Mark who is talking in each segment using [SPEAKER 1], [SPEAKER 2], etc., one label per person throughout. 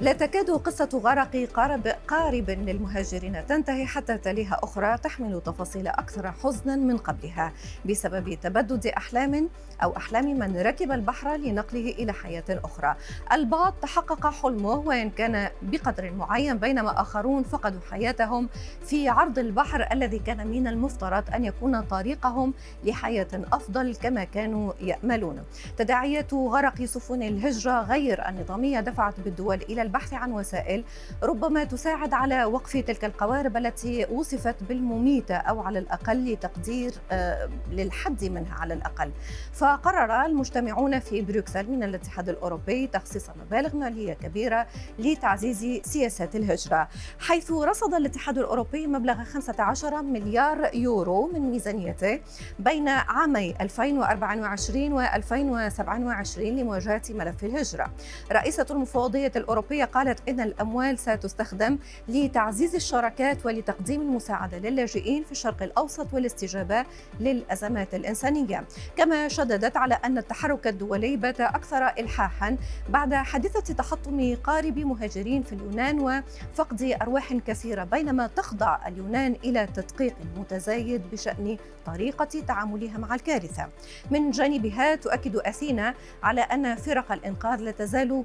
[SPEAKER 1] لا تكاد قصة غرق قارب قارب للمهاجرين. تنتهي حتى تليها أخرى تحمل تفاصيل أكثر حزنا من قبلها بسبب تبدد أحلام أو أحلام من ركب البحر لنقله إلى حياة أخرى. البعض تحقق حلمه وإن كان بقدر معين بينما آخرون فقدوا حياتهم في عرض البحر الذي كان من المفترض أن يكون طريقهم لحياة أفضل كما كانوا يأملون. تداعيات غرق سفن الهجرة غير النظامية دفعت بالدول إلى البحث عن وسائل ربما تساعد على وقف تلك القوارب التي وصفت بالمميتة أو على الأقل لتقدير آه، للحد منها على الأقل. فقرر المجتمعون في بروكسل من الاتحاد الأوروبي تخصيص مبالغ مالية كبيرة لتعزيز سياسات الهجرة حيث رصد الاتحاد الأوروبي مبلغ 15 مليار يورو من ميزانيته بين عامي 2024 و 2027 لمواجهة ملف الهجرة. رئيسة المفوضية الأوروبية الأوروبية قالت إن الأموال ستستخدم لتعزيز الشراكات ولتقديم المساعدة للاجئين في الشرق الأوسط والاستجابة للأزمات الإنسانية. كما شددت على أن التحرك الدولي بات أكثر إلحاحا بعد حادثة تحطم قارب مهاجرين في اليونان وفقد أرواح كثيرة بينما تخضع اليونان إلى تدقيق متزايد بشأن طريقة تعاملها مع الكارثة. من جانبها تؤكد أثينا على أن فرق الإنقاذ لا تزال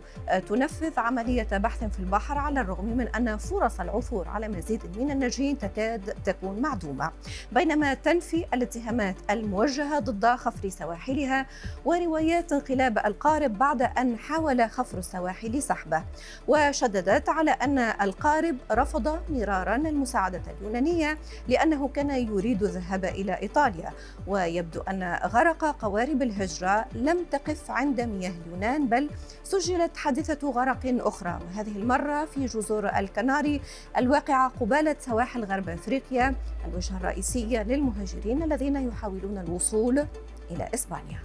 [SPEAKER 1] تنفذ عملية بحث في البحر على الرغم من أن فرص العثور على مزيد من الناجين تكاد تكون معدومة. بينما تنفي الاتهامات الموجهة ضد خفر سواحلها وروايات انقلاب القارب بعد أن حاول خفر السواحل سحبه وشددت على أن القارب رفض مرارا المساعدة اليونانية لأنه كان يريد الذهاب إلى إيطاليا. ويبدو أن غرق قوارب الهجرة لم تقف عند مياه اليونان بل سجلت حادثة غرق أخرى وهذه المرة في جزر الكناري الواقعة قبالة سواحل غرب أفريقيا. الوجهة الرئيسية للمهاجرين الذين يحاولون الوصول إلى إسبانيا.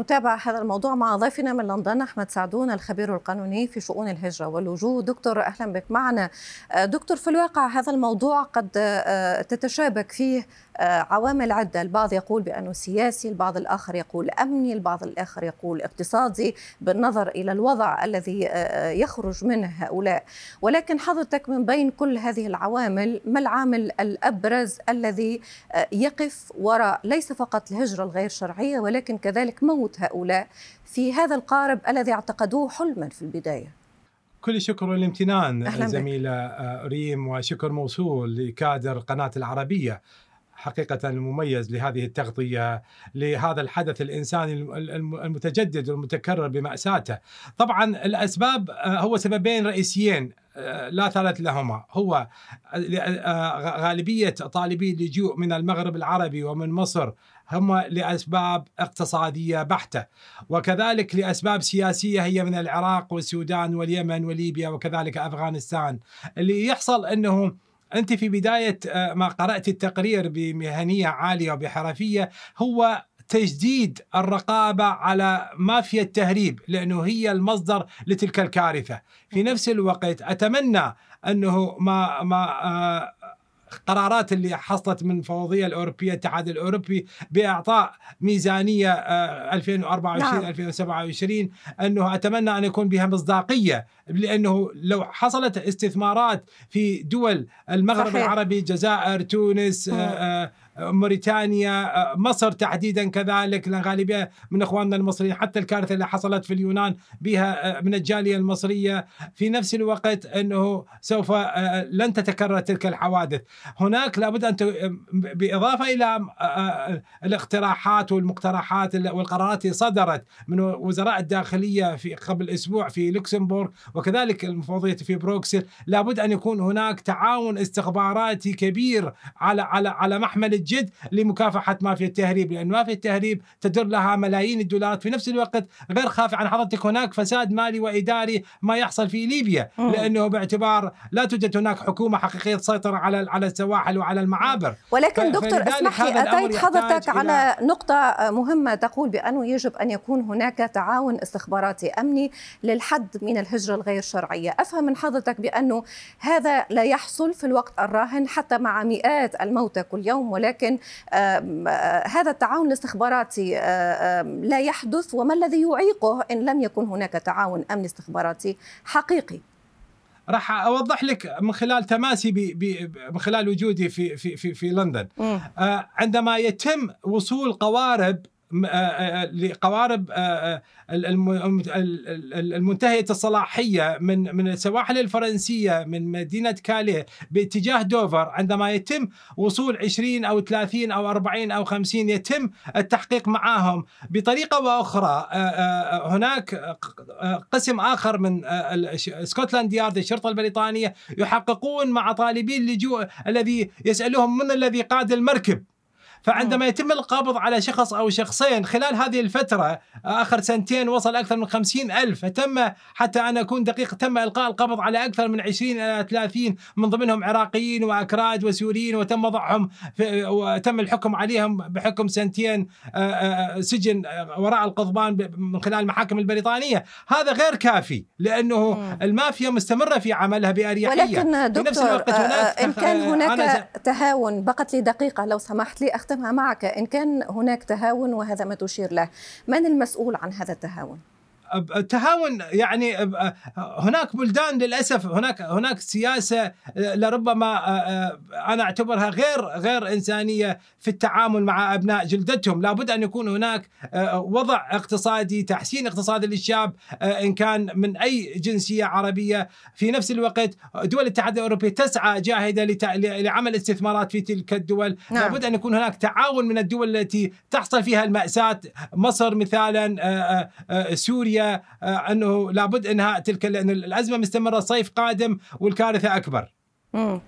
[SPEAKER 1] نتابع هذا الموضوع مع ضيفنا من لندن أحمد سعدون الخبير القانوني في شؤون الهجرة واللجوء. دكتور أهلا بك معنا. دكتور في الواقع هذا الموضوع قد تتشابك فيه عوامل عدة. البعض يقول بأنه سياسي البعض الآخر يقول أمني البعض الآخر يقول اقتصادي بالنظر إلى الوضع الذي يخرج منه هؤلاء. ولكن حضرتك من بين كل هذه العوامل ما العامل الأبرز الذي يقف وراء ليس فقط الهجرة الغير شرعية ولكن كذلك موت هؤلاء في هذا القارب الذي اعتقدوه حلما في البداية.
[SPEAKER 2] كل شكر والامتنان زميلة ريم وشكر موصول لكادر قناة العربية. حقيقة مميز لهذه التغطية لهذا الحدث الإنساني المتجدد والمتكرر بمأساته. طبعا الأسباب هو سببين رئيسيين لا ثالث لهما. هو غالبية طالبي اللجوء من المغرب العربي ومن مصر هم لأسباب اقتصادية بحتة. وكذلك لأسباب سياسية هي من العراق والسودان واليمن وليبيا وكذلك أفغانستان. اللي يحصل إنه أنت في بداية ما قرأت التقرير بمهنية عالية وبحرفية هو تجديد الرقابة على مافيا التهريب لأنه هي المصدر لتلك الكارثة. في نفس الوقت أتمنى أنه ما ما قرارات اللي حصلت من الفوضيه الأوروبية الاتحاد الأوروبي بإعطاء ميزانية 2024 نعم. 2027 أنه أتمنى أن يكون بها مصداقية لأنه لو حصلت استثمارات في دول المغرب صحيح. العربي الجزائر تونس آآ موريتانيا مصر تحديدا كذلك لأن غالبيه من إخواننا المصريين حتى الكارثة اللي حصلت في اليونان بها من الجالية المصرية. في نفس الوقت إنه سوف لن تتكرر تلك الحوادث. هناك لابد أن بإضافة إلى الاقتراحات والمقترحات والقرارات اللي صدرت من وزراء الداخلية في قبل أسبوع في لوكسمبورغ وكذلك المفوضية في بروكسل لابد أن يكون هناك تعاون استخباراتي كبير على على على محمل الجد لمكافحة مافيا التهريب لأن مافيا التهريب تدر لها ملايين الدولارات. في نفس الوقت غير خافي عن حضرتك هناك فساد مالي وإداري ما يحصل في ليبيا لأنه باعتبار لا توجد هناك حكومة حقيقية تسيطر على على السواحل وعلى المعابر.
[SPEAKER 1] ولكن دكتور اسمح لي أتيت حضرتك على نقطة مهمة تقول بأنه يجب أن يكون هناك تعاون استخباراتي أمني للحد من الهجرة الغير شرعية. أفهم من حضرتك بأنه هذا لا يحصل في الوقت الراهن حتى مع مئات الموتى كل يوم ولكن ولكن هذا التعاون الاستخباراتي لا يحدث وما الذي يعيقه إن لم يكن هناك تعاون أمني استخباراتي حقيقي.
[SPEAKER 2] راح أوضح لك من خلال تماسي بي بي من خلال وجودي في في في, في لندن. آه عندما يتم وصول قوارب آه، آه، لقوارب آه، المنتهية الصلاحية من من السواحل الفرنسية من مدينة كاليه باتجاه دوفر. عندما يتم وصول 20 أو 30 أو 40 أو 50 يتم التحقيق معهم بطريقة وأخرى هناك قسم آخر من Scotland Yard الشرطة البريطانية يحققون مع طالبي اللجوء الذي يسألهم من الذي قاد المركب. فعندما يتم القبض على شخص أو شخصين خلال هذه الفترة آخر سنتين وصل أكثر من خمسين ألف. فتم حتى أنا أكون دقيق تم إلقاء القبض على أكثر من 20 إلى 30 من ضمنهم عراقيين وأكراد وسوريين وتم وضعهم وتم الحكم عليهم بحكم سنتين آه، آه، سجن وراء القضبان من خلال المحاكم البريطانية. هذا غير كافي لأنه المافيا مستمرة في عملها بأريحية.
[SPEAKER 1] ولكن دكتور في الوقت هناك إن كان هناك تهاون بقت لي دقيقة لو سمحت لي أختمها معك إن كان هناك تهاون وهذا ما تشير له من المسؤول عن هذا التهاون؟
[SPEAKER 2] التهاون يعني هناك بلدان للأسف هناك هناك سياسة لربما أنا أعتبرها غير غير إنسانية في التعامل مع أبناء جلدتهم، لابد أن يكون هناك وضع اقتصادي، تحسين اقتصادي للشاب إن كان من أي جنسية عربية، في نفس الوقت دول الاتحاد الأوروبي تسعى جاهدة لعمل استثمارات في تلك الدول، نعم. لابد أن يكون هناك تعاون من الدول التي تحصل فيها المأساة، مصر مثالا سوريا هي آه، أنه لابد انهاء تلك لأن الأزمة مستمرة صيف قادم والكارثة
[SPEAKER 1] أكبر.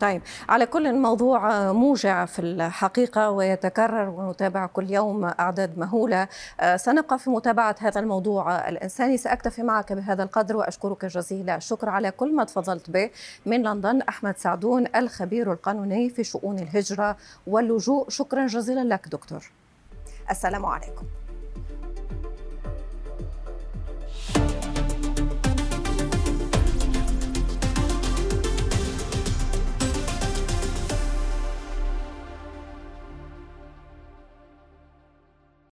[SPEAKER 1] طيب. على كل الموضوع آه، موجع في الحقيقة ويتكرر ونتابع كل يوم أعداد مهولة. آه، سنبقى في متابعة هذا الموضوع الإنساني. سأكتفي معك بهذا القدر وأشكرك جزيل الشكر على كل ما تفضلت به من لندن. أحمد سعدون الخبير القانوني في شؤون الهجرة واللجوء. شكرا جزيلا لك دكتور. السلام عليكم.